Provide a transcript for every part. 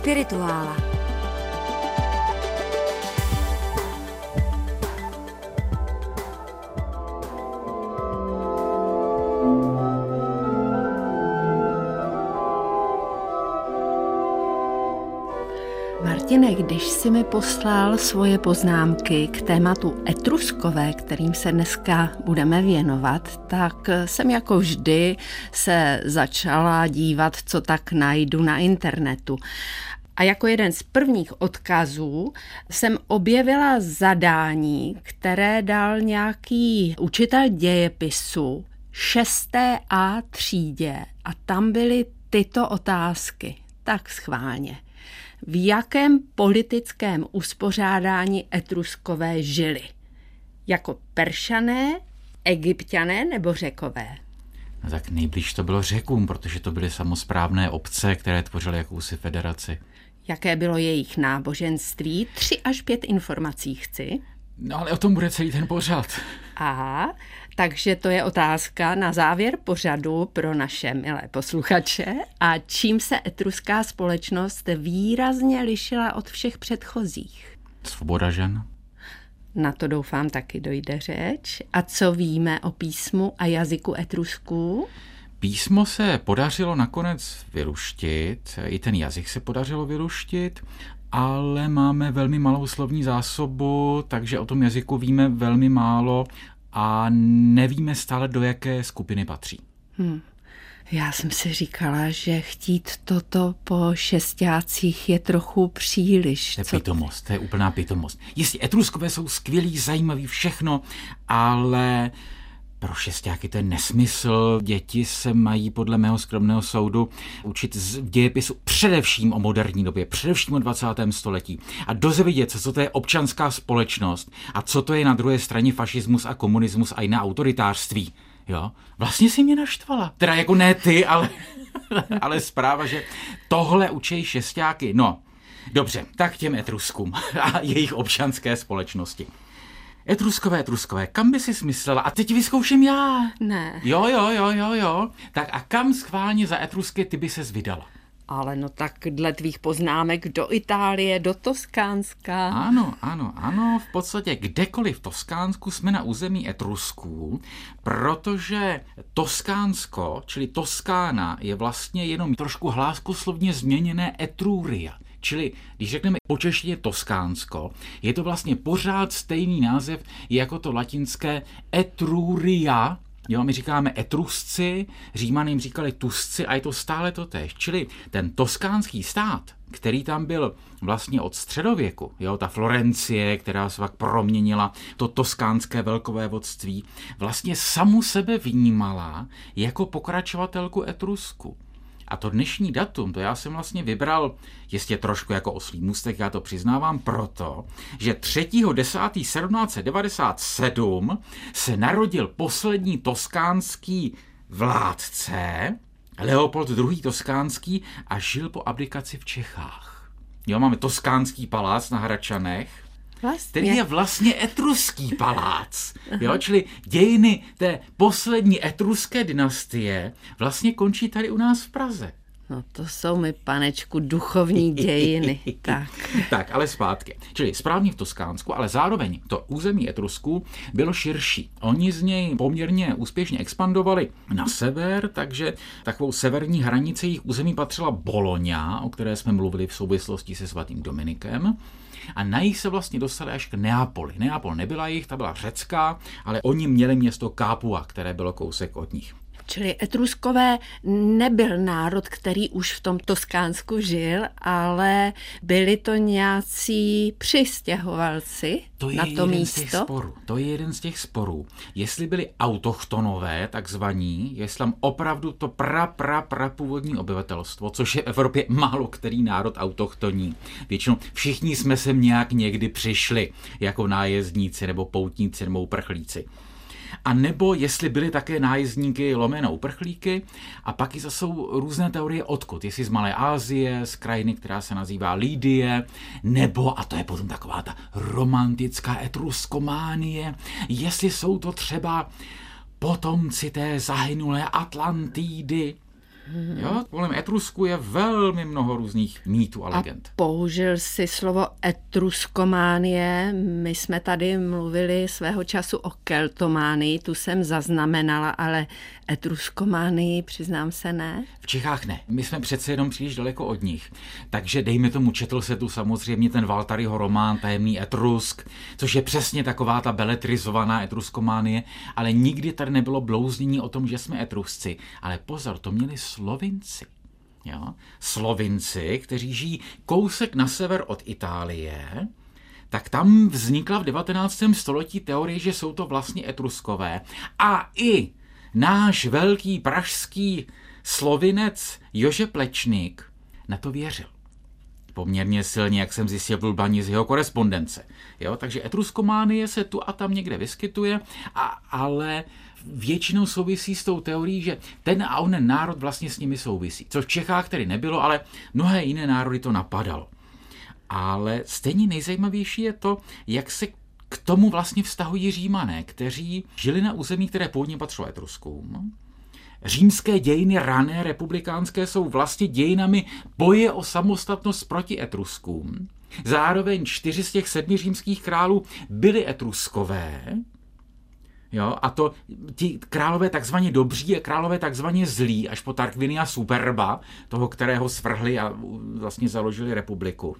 Spirituála. Martine, když si mi poslal svoje poznámky k tématu etruskové, kterým se dneska budeme věnovat, tak jsem jako vždy se začala dívat, co tak najdu na internetu. A jako jeden z prvních odkazů jsem objevila zadání, které dal nějaký učitel dějepisu 6. A třídě a tam byly tyto otázky. Tak schválně v jakém politickém uspořádání etruskové žili. Jako peršané, egyptiané nebo řekové? No tak nejblíž to bylo řekům, protože to byly samozprávné obce, které tvořily jakousi federaci. Jaké bylo jejich náboženství? Tři až pět informací chci. No ale o tom bude celý ten pořad. Aha, takže to je otázka na závěr pořadu pro naše milé posluchače. A čím se etruská společnost výrazně lišila od všech předchozích? Svoboda žen. Na to doufám taky dojde řeč. A co víme o písmu a jazyku etrusků? Písmo se podařilo nakonec vyluštit, i ten jazyk se podařilo vyluštit, ale máme velmi malou slovní zásobu, takže o tom jazyku víme velmi málo a nevíme stále, do jaké skupiny patří. Hmm. Já jsem si říkala, že chtít toto po šestácích je trochu příliš. To je pitomost, to je úplná pitomost. Jestli etruskové jsou skvělí, zajímaví, všechno, ale pro šestáky to je nesmysl. Děti se mají podle mého skromného soudu učit v dějepisu především o moderní době, především o 20. století. A dozvědět se, co to je občanská společnost a co to je na druhé straně fašismus a komunismus a jiné autoritářství. Jo? Vlastně si mě naštvala. Teda jako ne ty, ale, ale zpráva, že tohle učí šestáky. No, dobře, tak těm etruskům a jejich občanské společnosti. Etruskové, etruskové, kam by si smyslela? A teď vyzkouším já. Ne. Jo, jo, jo, jo, jo. Tak a kam schválně za etrusky ty by ses vydala? Ale no tak dle tvých poznámek do Itálie, do Toskánska. Ano, ano, ano, v podstatě kdekoliv v Toskánsku jsme na území Etrusků, protože Toskánsko, čili Toskána, je vlastně jenom trošku hláskoslovně změněné Etruria. Čili, když řekneme po češtině Toskánsko, je to vlastně pořád stejný název jako to latinské Etruria, Jo, my říkáme etrusci, římané jim říkali tusci a je to stále to tež. Čili ten toskánský stát, který tam byl vlastně od středověku, jo, ta Florencie, která se pak proměnila to toskánské velkové vodství, vlastně samu sebe vnímala jako pokračovatelku Etrusku. A to dnešní datum, to já jsem vlastně vybral, jistě trošku jako oslý můstek, já to přiznávám, proto, že 3.10.1797 se narodil poslední toskánský vládce, Leopold II. Toskánský a žil po abdikaci v Čechách. Jo, máme Toskánský palác na Hračanech, Vlastně. Který je vlastně etruský palác. Jo, čili dějiny té poslední etruské dynastie vlastně končí tady u nás v Praze. No to jsou mi, panečku, duchovní dějiny. tak. tak, ale zpátky. Čili správně v Toskánsku, ale zároveň to území Etrusků bylo širší. Oni z něj poměrně úspěšně expandovali na sever, takže takovou severní hranici jejich území patřila Boloňa, o které jsme mluvili v souvislosti se svatým Dominikem a na jich se vlastně dostali až k Neapoli. Neapol nebyla jich, ta byla řecká, ale oni měli město Kápua, které bylo kousek od nich. Čili Etruskové nebyl národ, který už v tom Toskánsku žil, ale byli to nějací přistěhovalci to je na to jeden místo. Z těch sporů. To je jeden z těch sporů. Jestli byli autochtonové, takzvaní, jestli tam opravdu to pra, pra, pra původní obyvatelstvo, což je v Evropě málo který národ autochtoní. Většinou všichni jsme sem nějak někdy přišli, jako nájezdníci nebo poutníci nebo uprchlíci a nebo jestli byly také nájezdníky lomeno uprchlíky. A pak i zase jsou různé teorie odkud, jestli z Malé Asie, z krajiny, která se nazývá Lídie, nebo, a to je potom taková ta romantická etruskománie, jestli jsou to třeba potomci té zahynulé Atlantídy, Hmm. Jo, kolem Etrusku je velmi mnoho různých mýtů a legend. A použil si slovo etruskománie. My jsme tady mluvili svého času o keltománii, tu jsem zaznamenala, ale etruskománii přiznám se ne. V Čechách ne. My jsme přece jenom příliš daleko od nich. Takže dejme tomu, četl se tu samozřejmě ten Valtaryho román Tajemný Etrusk, což je přesně taková ta beletrizovaná etruskománie, ale nikdy tady nebylo blouznění o tom, že jsme etrusci. Ale pozor, to měli Slovinci. Jo? Slovinci, kteří žijí kousek na sever od Itálie, tak tam vznikla v 19. století teorie, že jsou to vlastně etruskové. A i náš velký pražský slovinec Jože Plečník na to věřil. Poměrně silně, jak jsem zjistil v Lbani z jeho korespondence. Jo, takže etruskománie se tu a tam někde vyskytuje, a, ale většinou souvisí s tou teorií, že ten a onen národ vlastně s nimi souvisí. Což v Čechách tedy nebylo, ale mnohé jiné národy to napadalo. Ale stejně nejzajímavější je to, jak se k tomu vlastně vztahují římané, kteří žili na území, které původně patřilo Etruskům. Římské dějiny rané republikánské jsou vlastně dějinami boje o samostatnost proti Etruskům. Zároveň čtyři z těch sedmi římských králů byli etruskové, Jo, a to ti králové takzvaně dobří a králové takzvaně zlí, až po Tarquinia Superba, toho, kterého svrhli a vlastně založili republiku.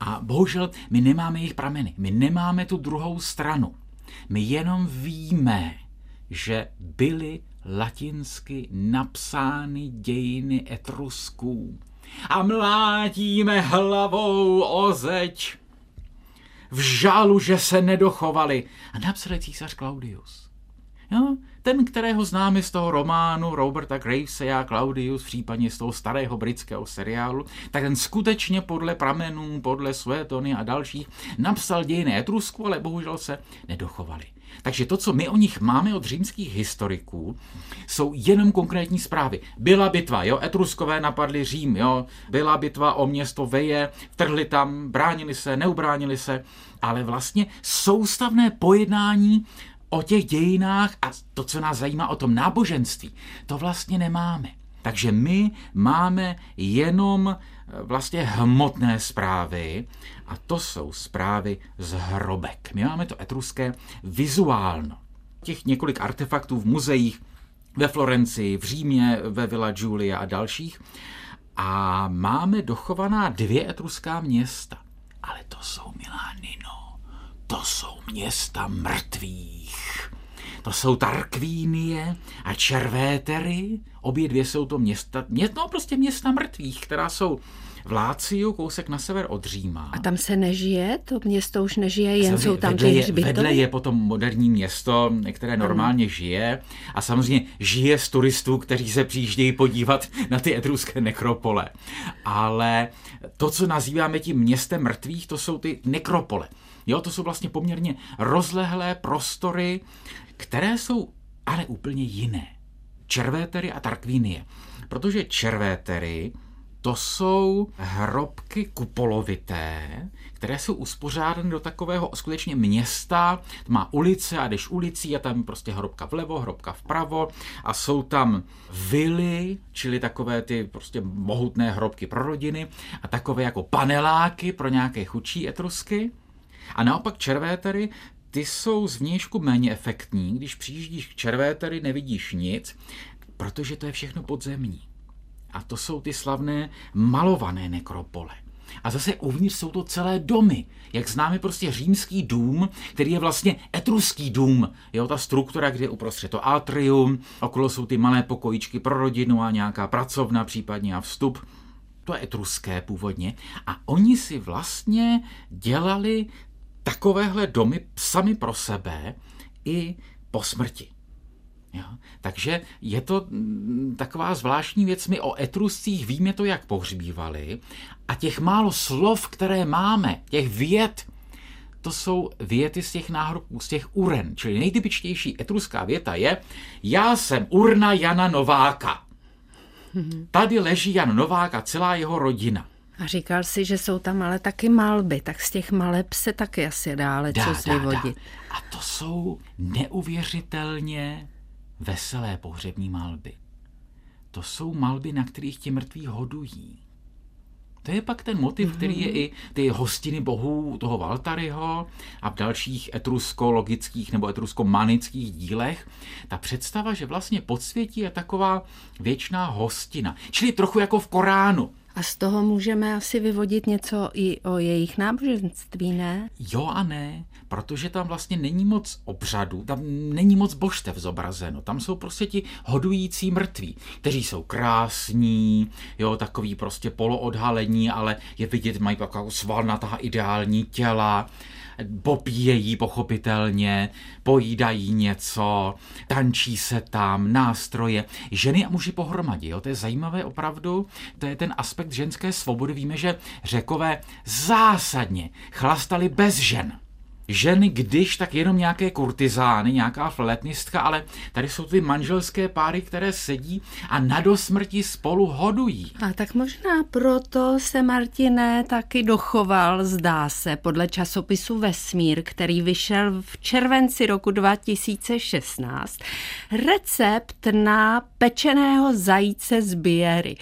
A bohužel my nemáme jejich prameny, my nemáme tu druhou stranu. My jenom víme, že byly latinsky napsány dějiny Etrusků. A mlátíme hlavou o zeď v žálu, že se nedochovali. A napsal císař Claudius. Jo? Ten, kterého známe z toho románu Roberta Gravese a Claudius, případně z toho starého britského seriálu, tak ten skutečně podle pramenů, podle Suetony a dalších napsal dějiny Etrusku, ale bohužel se nedochovali. Takže to, co my o nich máme od římských historiků, jsou jenom konkrétní zprávy. Byla bitva, jo, Etruskové napadli Řím, jo, byla bitva o město Veje, vtrhli tam, bránili se, neubránili se, ale vlastně soustavné pojednání o těch dějinách a to, co nás zajímá o tom náboženství, to vlastně nemáme. Takže my máme jenom eh, vlastně hmotné zprávy a to jsou zprávy z hrobek. My máme to etruské vizuálno. Těch několik artefaktů v muzeích ve Florencii, v Římě, ve Villa Giulia a dalších. A máme dochovaná dvě etruská města. Ale to jsou, milá Nino, to jsou města mrtvých. To jsou Tarkvínie a Červétery. Obě dvě jsou to města, no prostě města mrtvých, která jsou v Láciu, kousek na sever od Říma. A tam se nežije? To město už nežije, jen jsou tam vedle je, vedle je potom moderní město, které normálně ano. žije a samozřejmě žije z turistů, kteří se přijíždějí podívat na ty etruské nekropole. Ale to, co nazýváme tím městem mrtvých, to jsou ty nekropole. Jo, to jsou vlastně poměrně rozlehlé prostory, které jsou ale úplně jiné. Červétery a Tarkvínie. Protože červétery to jsou hrobky kupolovité, které jsou uspořádány do takového skutečně města. Má ulice a jdeš ulicí a tam prostě hrobka vlevo, hrobka vpravo a jsou tam vily, čili takové ty prostě mohutné hrobky pro rodiny a takové jako paneláky pro nějaké chudší etrusky. A naopak červétery, ty jsou zvnějšku méně efektní. Když přijíždíš k červétery, nevidíš nic, protože to je všechno podzemní. A to jsou ty slavné malované nekropole. A zase uvnitř jsou to celé domy. Jak známe prostě římský dům, který je vlastně etruský dům. Jo, ta struktura, kde je uprostřed to atrium, okolo jsou ty malé pokojičky pro rodinu a nějaká pracovna případně a vstup. To je etruské původně. A oni si vlastně dělali takovéhle domy sami pro sebe i po smrti. Jo? Takže je to mm, taková zvláštní věc. My o etruscích víme to, jak pohřbívali a těch málo slov, které máme, těch věd, to jsou věty z těch náhrobků, z těch uren. Čili nejtypičtější etruská věta je Já jsem urna Jana Nováka. Tady leží Jan Novák a celá jeho rodina. A říkal si, že jsou tam ale taky malby, tak z těch maleb se taky asi dále dá, co vyvodit. A to jsou neuvěřitelně veselé pohřební malby. to jsou malby, na kterých ti mrtví hodují. To je pak ten motiv, mm-hmm. který je i ty hostiny bohů toho Valtaryho a v dalších etruskologických nebo etrusko-manických dílech. Ta představa, že vlastně podsvětí je taková věčná hostina. Čili trochu jako v Koránu. A z toho můžeme asi vyvodit něco i o jejich náboženství, ne? Jo a ne, protože tam vlastně není moc obřadu, tam není moc božstev zobrazeno. Tam jsou prostě ti hodující mrtví, kteří jsou krásní, jo, takový prostě poloodhalení, ale je vidět, mají takovou svalnatá ideální těla popíjejí pochopitelně, pojídají něco, tančí se tam, nástroje. Ženy a muži pohromadě, jo? to je zajímavé opravdu, to je ten aspekt ženské svobody. Víme, že řekové zásadně chlastali bez žen ženy, když tak jenom nějaké kurtizány, nějaká fletnistka, ale tady jsou ty manželské páry, které sedí a na dosmrti spolu hodují. A tak možná proto se Martine taky dochoval, zdá se, podle časopisu Vesmír, který vyšel v červenci roku 2016, recept na pečeného zajíce z Biery,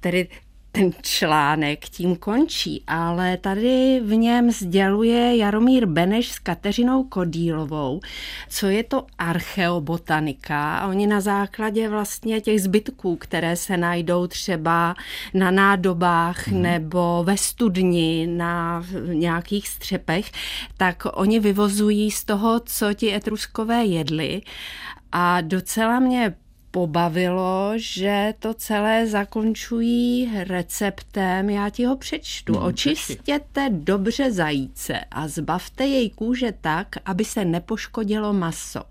tedy ten článek tím končí, ale tady v něm sděluje Jaromír Beneš s Kateřinou Kodílovou, co je to archeobotanika a oni na základě vlastně těch zbytků, které se najdou třeba na nádobách hmm. nebo ve studni, na nějakých střepech, tak oni vyvozují z toho, co ti etruskové jedli a docela mě pobavilo, že to celé zakončují receptem, já ti ho přečtu. No, Očistěte dobře zajíce a zbavte jej kůže tak, aby se nepoškodilo maso.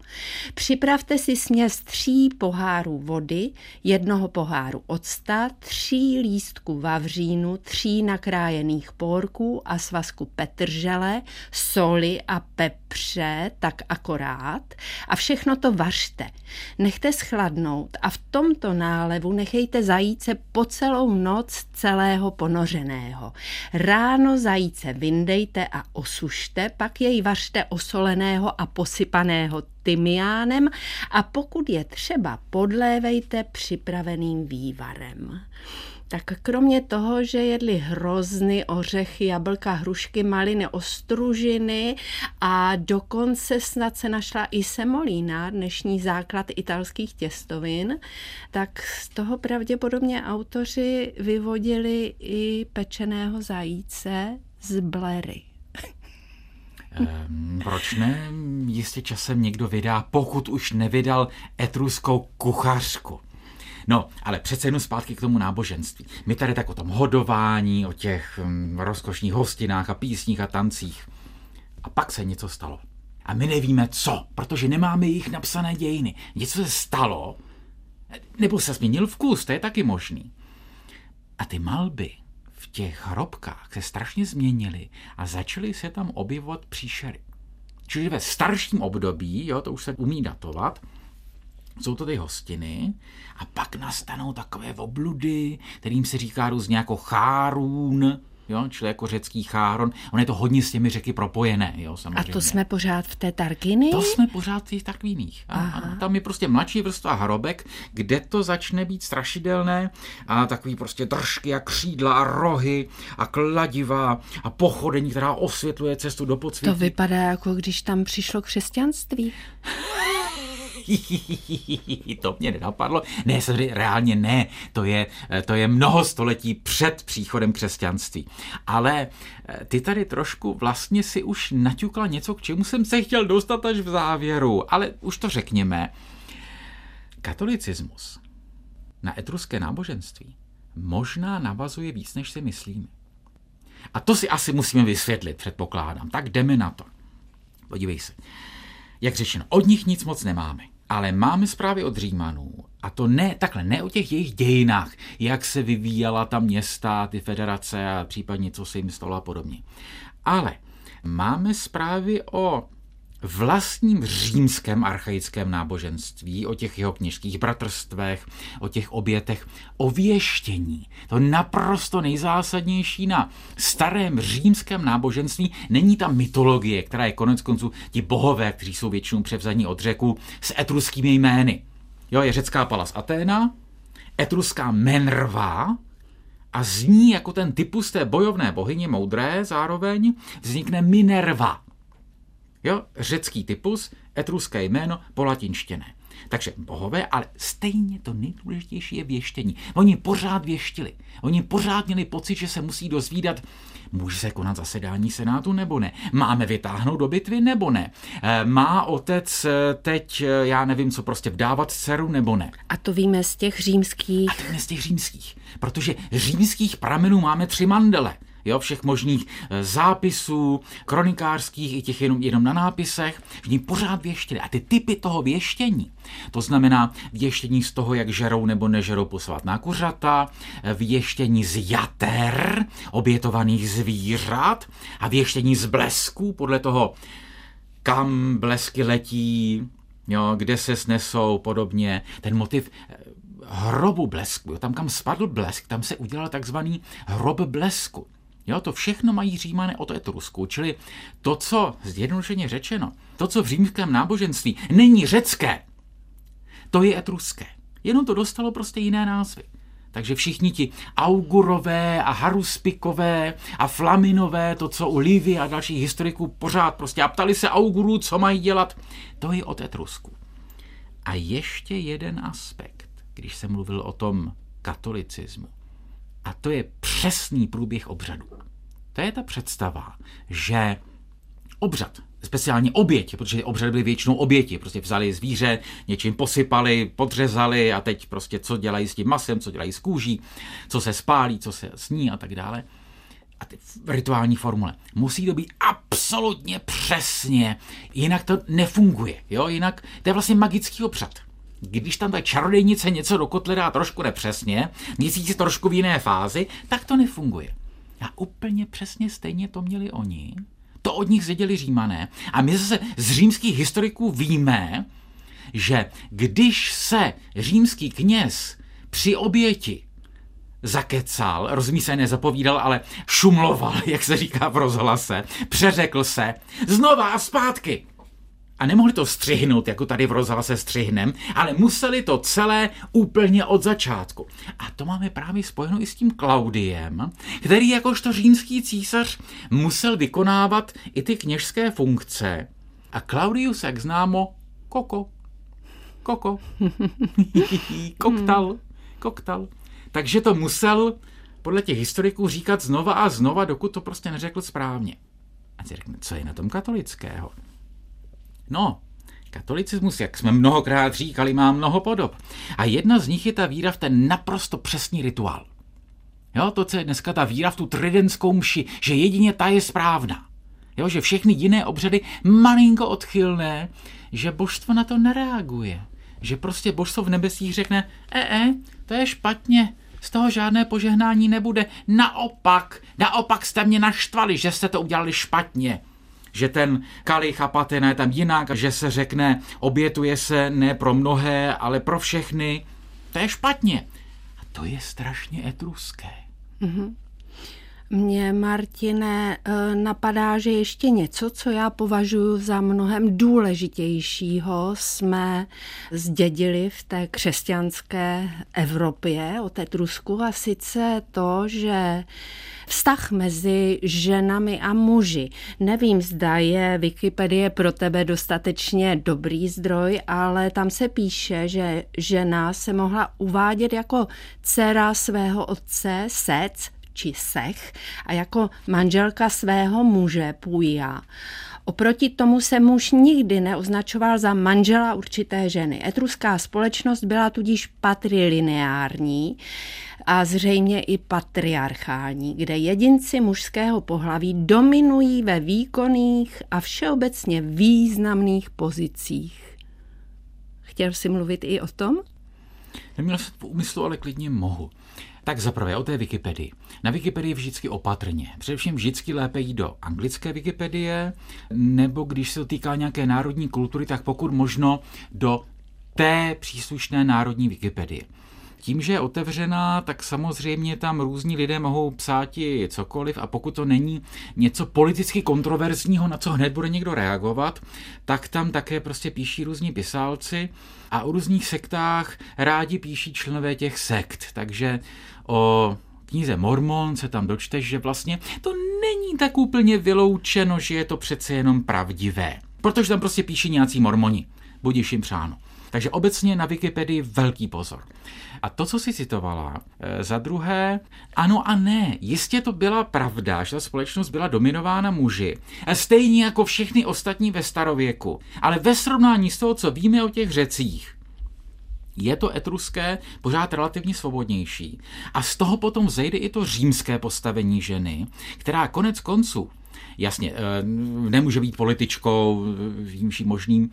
Připravte si směs tří pohárů vody, jednoho poháru octa, tří lístků vavřínu, tří nakrájených porků a svazku petržele, soli a pepře, tak akorát a všechno to vařte. Nechte schladnout vyschnout a v tomto nálevu nechejte zajíce po celou noc celého ponořeného. Ráno zajíce vyndejte a osušte, pak jej vařte osoleného a posypaného tymiánem a pokud je třeba, podlévejte připraveným vývarem tak kromě toho, že jedli hrozny, ořechy, jablka, hrušky, maliny, ostružiny a dokonce snad se našla i semolína, dnešní základ italských těstovin, tak z toho pravděpodobně autoři vyvodili i pečeného zajíce z blery. Ehm, proč ne? Jistě časem někdo vydá, pokud už nevydal etruskou kuchařku. No, ale přece jenom zpátky k tomu náboženství. My tady tak o tom hodování, o těch rozkošných hostinách a písních a tancích. A pak se něco stalo. A my nevíme co, protože nemáme jich napsané dějiny. Něco se stalo, nebo se změnil vkus, to je taky možný. A ty malby v těch hrobkách se strašně změnily a začaly se tam objevovat příšery. Čili ve starším období, jo, to už se umí datovat, jsou to ty hostiny a pak nastanou takové obludy, kterým se říká různě jako chárůn, jo, čili jako řecký cháron. On je to hodně s těmi řeky propojené, jo, samozřejmě. A to jsme pořád v té Tarkiny? To jsme pořád v těch Tarkiných. A, tam je prostě mladší vrstva hrobek, kde to začne být strašidelné a takový prostě držky a křídla a rohy a kladiva a pochodení, která osvětluje cestu do podsvětí. To vypadá jako když tam přišlo křesťanství. to mě nenapadlo. Ne, samozřejmě reálně ne. To je, to je mnoho století před příchodem křesťanství. Ale eh, ty tady trošku vlastně si už naťukla něco, k čemu jsem se chtěl dostat až v závěru. Ale už to řekněme. Katolicismus na etruské náboženství možná navazuje víc, než si myslíme. A to si asi musíme vysvětlit, předpokládám. Tak jdeme na to. Podívej se. Jak řečeno, od nich nic moc nemáme. Ale máme zprávy od Římanů, a to ne, takhle, ne o těch jejich dějinách, jak se vyvíjela ta města, ty federace a případně co se jim stalo a podobně. Ale máme zprávy o vlastním římském archaickém náboženství, o těch jeho kněžských bratrstvech, o těch obětech, o věštění. To naprosto nejzásadnější na starém římském náboženství není ta mytologie, která je konec konců ti bohové, kteří jsou většinou převzaní od řeku s etruskými jmény. Jo, je řecká palas Aténa, etruská Menrva, a z ní jako ten typus té bojovné bohyně moudré zároveň vznikne Minerva. Jo, řecký typus, etruské jméno po latinštině. Takže bohové, ale stejně to nejdůležitější je věštění. Oni pořád věštili. Oni pořád měli pocit, že se musí dozvídat, může se konat zasedání senátu nebo ne. Máme vytáhnout do bitvy nebo ne. Eh, má otec eh, teď, eh, já nevím co, prostě vdávat dceru nebo ne. A to víme z těch římských. A to víme z těch římských. Protože římských pramenů máme tři mandele jo, všech možných eh, zápisů, kronikářských i těch jenom, jenom na nápisech, že ní pořád věštili. A ty typy toho věštění, to znamená věštění z toho, jak žerou nebo nežerou posvátná kuřata, eh, věštění z jater, obětovaných zvířat a věštění z blesků, podle toho, kam blesky letí, jo, kde se snesou podobně. Ten motiv eh, hrobu blesku, tam kam spadl blesk, tam se udělal takzvaný hrob blesku. Jo, to všechno mají římané od Etrusku, čili to, co zjednodušeně řečeno, to, co v římském náboženství není řecké, to je etruské. Jenom to dostalo prostě jiné názvy. Takže všichni ti Augurové a Haruspikové a Flaminové, to, co u Livy a dalších historiků pořád prostě a ptali se Augurů, co mají dělat, to je od Etrusku. A ještě jeden aspekt, když jsem mluvil o tom katolicismu. A to je přesný průběh obřadu. To je ta představa, že obřad, speciálně oběť, protože obřady byly většinou oběti, prostě vzali zvíře, něčím posypali, podřezali a teď prostě co dělají s tím masem, co dělají s kůží, co se spálí, co se sní a tak dále. A ty rituální formule. Musí to být absolutně přesně, jinak to nefunguje. Jo? Jinak to je vlastně magický obřad když tam ta čarodejnice něco do kotle dá trošku nepřesně, měsíc trošku v jiné fázi, tak to nefunguje. A úplně přesně stejně to měli oni. To od nich zvěděli římané. A my zase z římských historiků víme, že když se římský kněz při oběti zakecal, rozumí se, nezapovídal, ale šumloval, jak se říká v rozhlase, přeřekl se, znova a zpátky a nemohli to střihnout, jako tady v rozhlase střihnem, ale museli to celé úplně od začátku. A to máme právě spojeno i s tím Klaudiem, který jakožto římský císař musel vykonávat i ty kněžské funkce. A Claudius, jak známo, koko. Koko. koktal. Koktal. Takže to musel podle těch historiků říkat znova a znova, dokud to prostě neřekl správně. A si řekne, co je na tom katolického? No, katolicismus, jak jsme mnohokrát říkali, má mnoho podob. A jedna z nich je ta víra v ten naprosto přesný rituál. Jo, to, co je dneska ta víra v tu tridentskou mši, že jedině ta je správná. Jo, že všechny jiné obřady malinko odchylné, že božstvo na to nereaguje. Že prostě božstvo v nebesích řekne, e, e, to je špatně, z toho žádné požehnání nebude. Naopak, naopak jste mě naštvali, že jste to udělali špatně že ten kalich a patina je tam jinak, že se řekne, obětuje se ne pro mnohé, ale pro všechny. To je špatně. A to je strašně etruské. Mm-hmm. Mně, Martine, eh, napadá, že ještě něco, co já považuji za mnohem důležitějšího, jsme zdědili v té křesťanské Evropě od Etrusku a sice to, že vztah mezi ženami a muži. Nevím, zda je Wikipedie pro tebe dostatečně dobrý zdroj, ale tam se píše, že žena se mohla uvádět jako dcera svého otce, sec, či sech a jako manželka svého muže půjá. Oproti tomu se muž nikdy neoznačoval za manžela určité ženy. Etruská společnost byla tudíž patrilineární a zřejmě i patriarchální, kde jedinci mužského pohlaví dominují ve výkonných a všeobecně významných pozicích. Chtěl jsi mluvit i o tom? Neměl jsem v úmyslu, ale klidně mohu. Tak zaprvé o té Wikipedii. Na Wikipedii vždycky opatrně. Především vždycky lépe jít do anglické Wikipedie, nebo když se to týká nějaké národní kultury, tak pokud možno do té příslušné národní Wikipedie. Tím, že je otevřená, tak samozřejmě tam různí lidé mohou psát i cokoliv a pokud to není něco politicky kontroverzního, na co hned bude někdo reagovat, tak tam také prostě píší různí pisálci a o různých sektách rádi píší členové těch sekt. Takže o knize Mormon se tam dočteš, že vlastně to není tak úplně vyloučeno, že je to přece jenom pravdivé. Protože tam prostě píší nějací mormoni. Budiš jim přáno. Takže obecně na Wikipedii velký pozor. A to, co si citovala, eh, za druhé, ano a ne. Jistě to byla pravda, že ta společnost byla dominována muži, stejně jako všechny ostatní ve starověku. Ale ve srovnání s toho, co víme o těch řecích, je to etruské pořád relativně svobodnější. A z toho potom zejde i to římské postavení ženy, která konec konců, jasně, eh, nemůže být političkou, vím možným,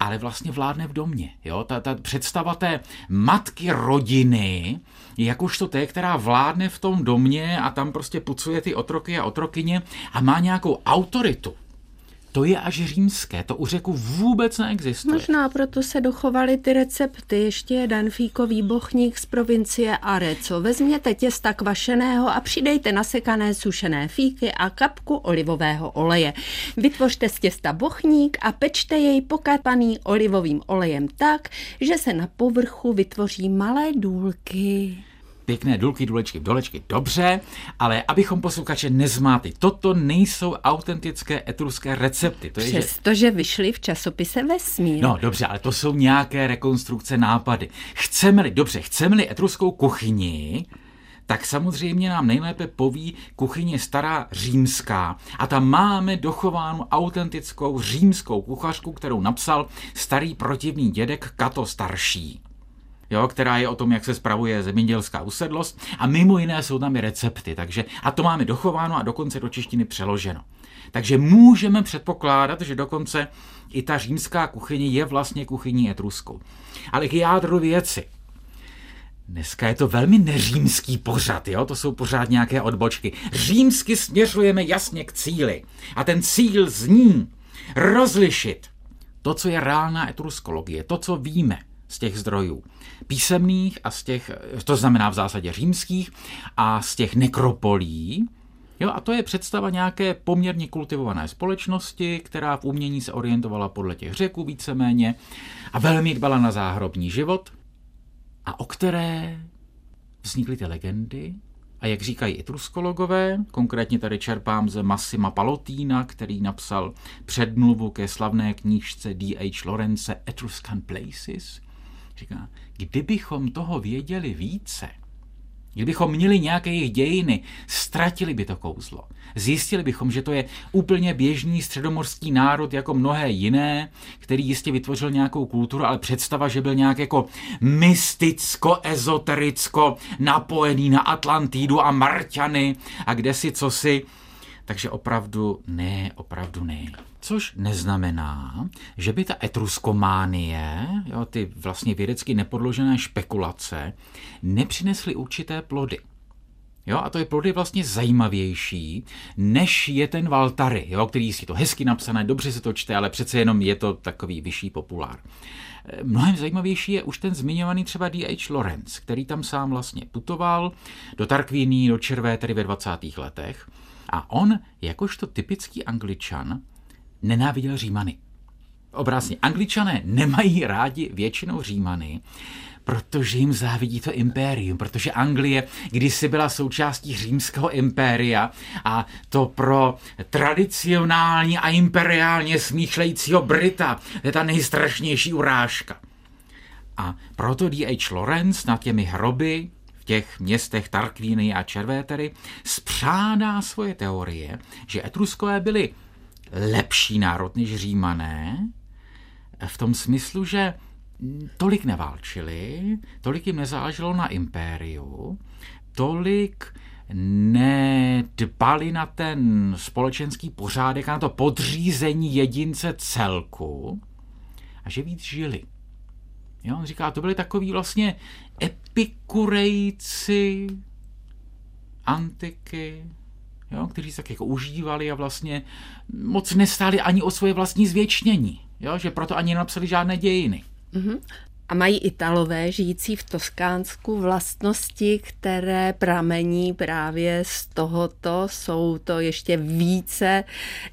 ale vlastně vládne v domě. Jo? Ta, ta představa té matky rodiny, jakožto té, která vládne v tom domě a tam prostě pucuje ty otroky a otrokyně a má nějakou autoritu to je až římské, to u řeku vůbec neexistuje. Možná proto se dochovaly ty recepty. Ještě jeden fíkový bochník z provincie Areco. Vezměte těsta kvašeného a přidejte nasekané sušené fíky a kapku olivového oleje. Vytvořte z těsta bochník a pečte jej pokapaný olivovým olejem tak, že se na povrchu vytvoří malé důlky pěkné důlky, důlečky, dolečky, dobře, ale abychom posluchače nezmátli, toto nejsou autentické etruské recepty. To je, Přesto, že... že vyšly v časopise Vesmír. No dobře, ale to jsou nějaké rekonstrukce nápady. Chceme-li, dobře, chceme-li etruskou kuchyni, tak samozřejmě nám nejlépe poví kuchyně stará římská. A tam máme dochovánu autentickou římskou kuchařku, kterou napsal starý protivný dědek Kato starší jo, která je o tom, jak se spravuje zemědělská usedlost a mimo jiné jsou tam i recepty, takže a to máme dochováno a dokonce do češtiny přeloženo. Takže můžeme předpokládat, že dokonce i ta římská kuchyně je vlastně kuchyní etruskou. Ale k jádru věci. Dneska je to velmi neřímský pořad, jo? to jsou pořád nějaké odbočky. Římsky směřujeme jasně k cíli. A ten cíl zní rozlišit to, co je reálná etruskologie, to, co víme z těch zdrojů písemných a z těch, to znamená v zásadě římských, a z těch nekropolí, Jo, a to je představa nějaké poměrně kultivované společnosti, která v umění se orientovala podle těch řeků víceméně a velmi dbala na záhrobní život a o které vznikly ty legendy. A jak říkají i truskologové, konkrétně tady čerpám ze Massima Palotína, který napsal předmluvu ke slavné knížce D.H. Lorence Etruscan Places, Říká, kdybychom toho věděli více, kdybychom měli nějaké jejich dějiny, ztratili by to kouzlo. Zjistili bychom, že to je úplně běžný středomorský národ jako mnohé jiné, který jistě vytvořil nějakou kulturu, ale představa, že byl nějak jako mysticko, ezotericko napojený na Atlantidu a Marťany a kde si co si. Takže opravdu ne, opravdu ne. Což neznamená, že by ta etruskománie, jo, ty vlastně vědecky nepodložené špekulace, nepřinesly určité plody. Jo, a to je plody vlastně zajímavější, než je ten Valtary, jo, který je to hezky napsané, dobře se to čte, ale přece jenom je to takový vyšší populár. Mnohem zajímavější je už ten zmiňovaný třeba D.H. Lawrence, který tam sám vlastně putoval do Tarkvíní, do Červé, tedy ve 20. letech. A on, jakožto typický angličan, nenáviděl Římany. Obrazně, angličané nemají rádi většinou Římany, protože jim závidí to impérium, protože Anglie kdysi byla součástí římského impéria a to pro tradicionální a imperiálně smýšlejícího Brita je ta nejstrašnější urážka. A proto D.H. Lawrence nad těmi hroby v těch městech Tarquíny a Červétery spřádá svoje teorie, že Etruskové byli lepší národ než římané, v tom smyslu, že tolik neválčili, tolik jim nezáleželo na impériu, tolik nedbali na ten společenský pořádek a na to podřízení jedince celku a že víc žili. Jo, on říká, to byli takový vlastně epikurejci antiky, jo, kteří se tak jako užívali a vlastně moc nestáli ani o svoje vlastní zvětšnění, jo, že proto ani nenapsali žádné dějiny. Mm-hmm. A mají Italové žijící v Toskánsku vlastnosti, které pramení právě z tohoto. Jsou to ještě více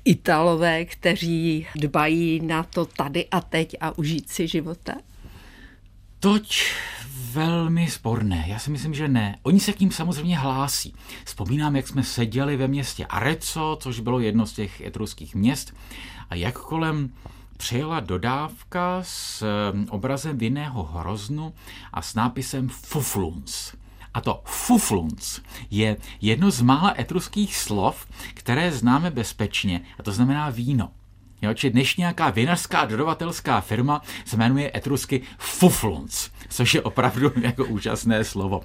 Italové, kteří dbají na to tady a teď a užít si života? Toť velmi sporné. Já si myslím, že ne. Oni se k ním samozřejmě hlásí. Vzpomínám, jak jsme seděli ve městě Arezzo, což bylo jedno z těch etruských měst, a jak kolem přijela dodávka s um, obrazem vinného hroznu a s nápisem Fufluns. A to fufluns je jedno z mála etruských slov, které známe bezpečně, a to znamená víno. Jo, či dnešní nějaká vinařská dodavatelská firma se jmenuje etrusky Fufluns což je opravdu jako úžasné slovo.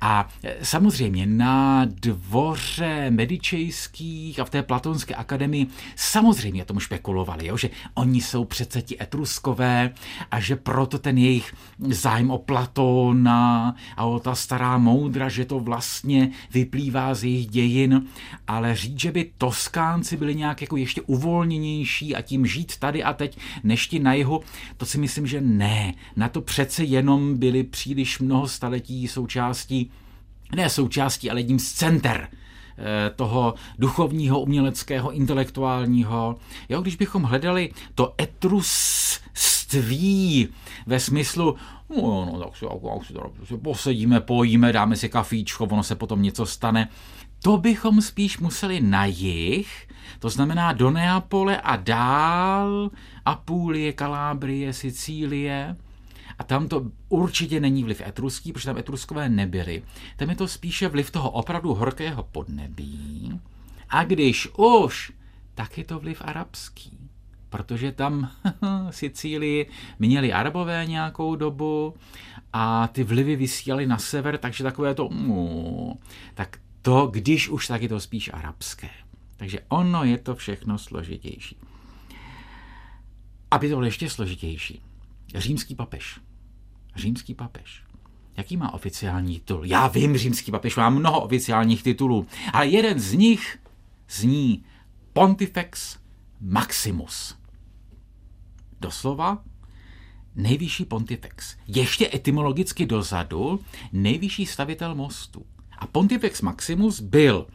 A samozřejmě na dvoře medičejských a v té platonské akademii samozřejmě tomu špekulovali, jo, že oni jsou přece ti etruskové a že proto ten jejich zájem o Platona a o ta stará moudra, že to vlastně vyplývá z jejich dějin, ale říct, že by Toskánci byli nějak jako ještě uvolněnější a tím žít tady a teď než ti na jihu, to si myslím, že ne. Na to přece jenom jenom byli příliš mnoho staletí součástí, ne součástí, ale jedním z center eh, toho duchovního, uměleckého, intelektuálního. Jo, když bychom hledali to etrusství ve smyslu, no, no tak si, si posedíme, pojíme, dáme si kafíčko, ono se potom něco stane, to bychom spíš museli na jih, to znamená do Neapole a dál, Apulie, Kalábrie, Sicílie, a tam to určitě není vliv etruský, protože tam etruskové nebyly. Tam je to spíše vliv toho opravdu horkého podnebí. A když už, tak je to vliv arabský. Protože tam Sicílii měli arabové nějakou dobu a ty vlivy vysílali na sever, takže takové to, mm, tak to, když už, tak je to spíš arabské. Takže ono je to všechno složitější. Aby to bylo ještě složitější, římský papež římský papež. Jaký má oficiální titul? Já vím, římský papež má mnoho oficiálních titulů, ale jeden z nich zní Pontifex Maximus. Doslova nejvyšší pontifex. Ještě etymologicky dozadu nejvyšší stavitel mostu. A Pontifex Maximus byl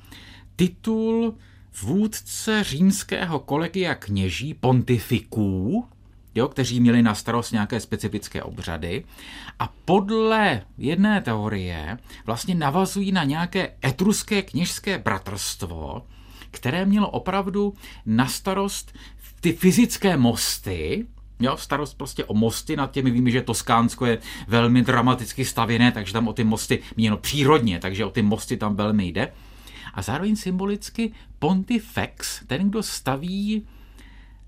titul vůdce římského kolegia kněží pontifiků, jo, kteří měli na starost nějaké specifické obřady. A podle jedné teorie vlastně navazují na nějaké etruské kněžské bratrstvo, které mělo opravdu na starost ty fyzické mosty, Jo, starost prostě o mosty nad těmi, víme, že Toskánsko je velmi dramaticky stavěné, takže tam o ty mosty měno přírodně, takže o ty mosty tam velmi jde. A zároveň symbolicky Pontifex, ten, kdo staví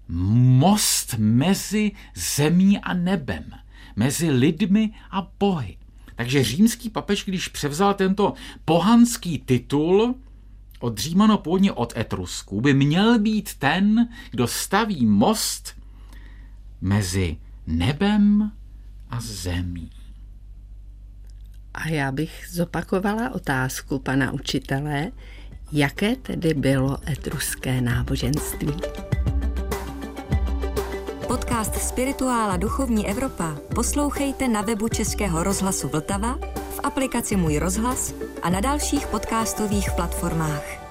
most mezi zemí a nebem, mezi lidmi a bohy. Takže římský papež, když převzal tento pohanský titul od Římano původně od Etrusku, by měl být ten, kdo staví most mezi nebem a zemí. A já bych zopakovala otázku pana učitele, jaké tedy bylo etruské náboženství. Podcast Spirituála Duchovní Evropa poslouchejte na webu Českého rozhlasu Vltava, v aplikaci Můj rozhlas a na dalších podcastových platformách.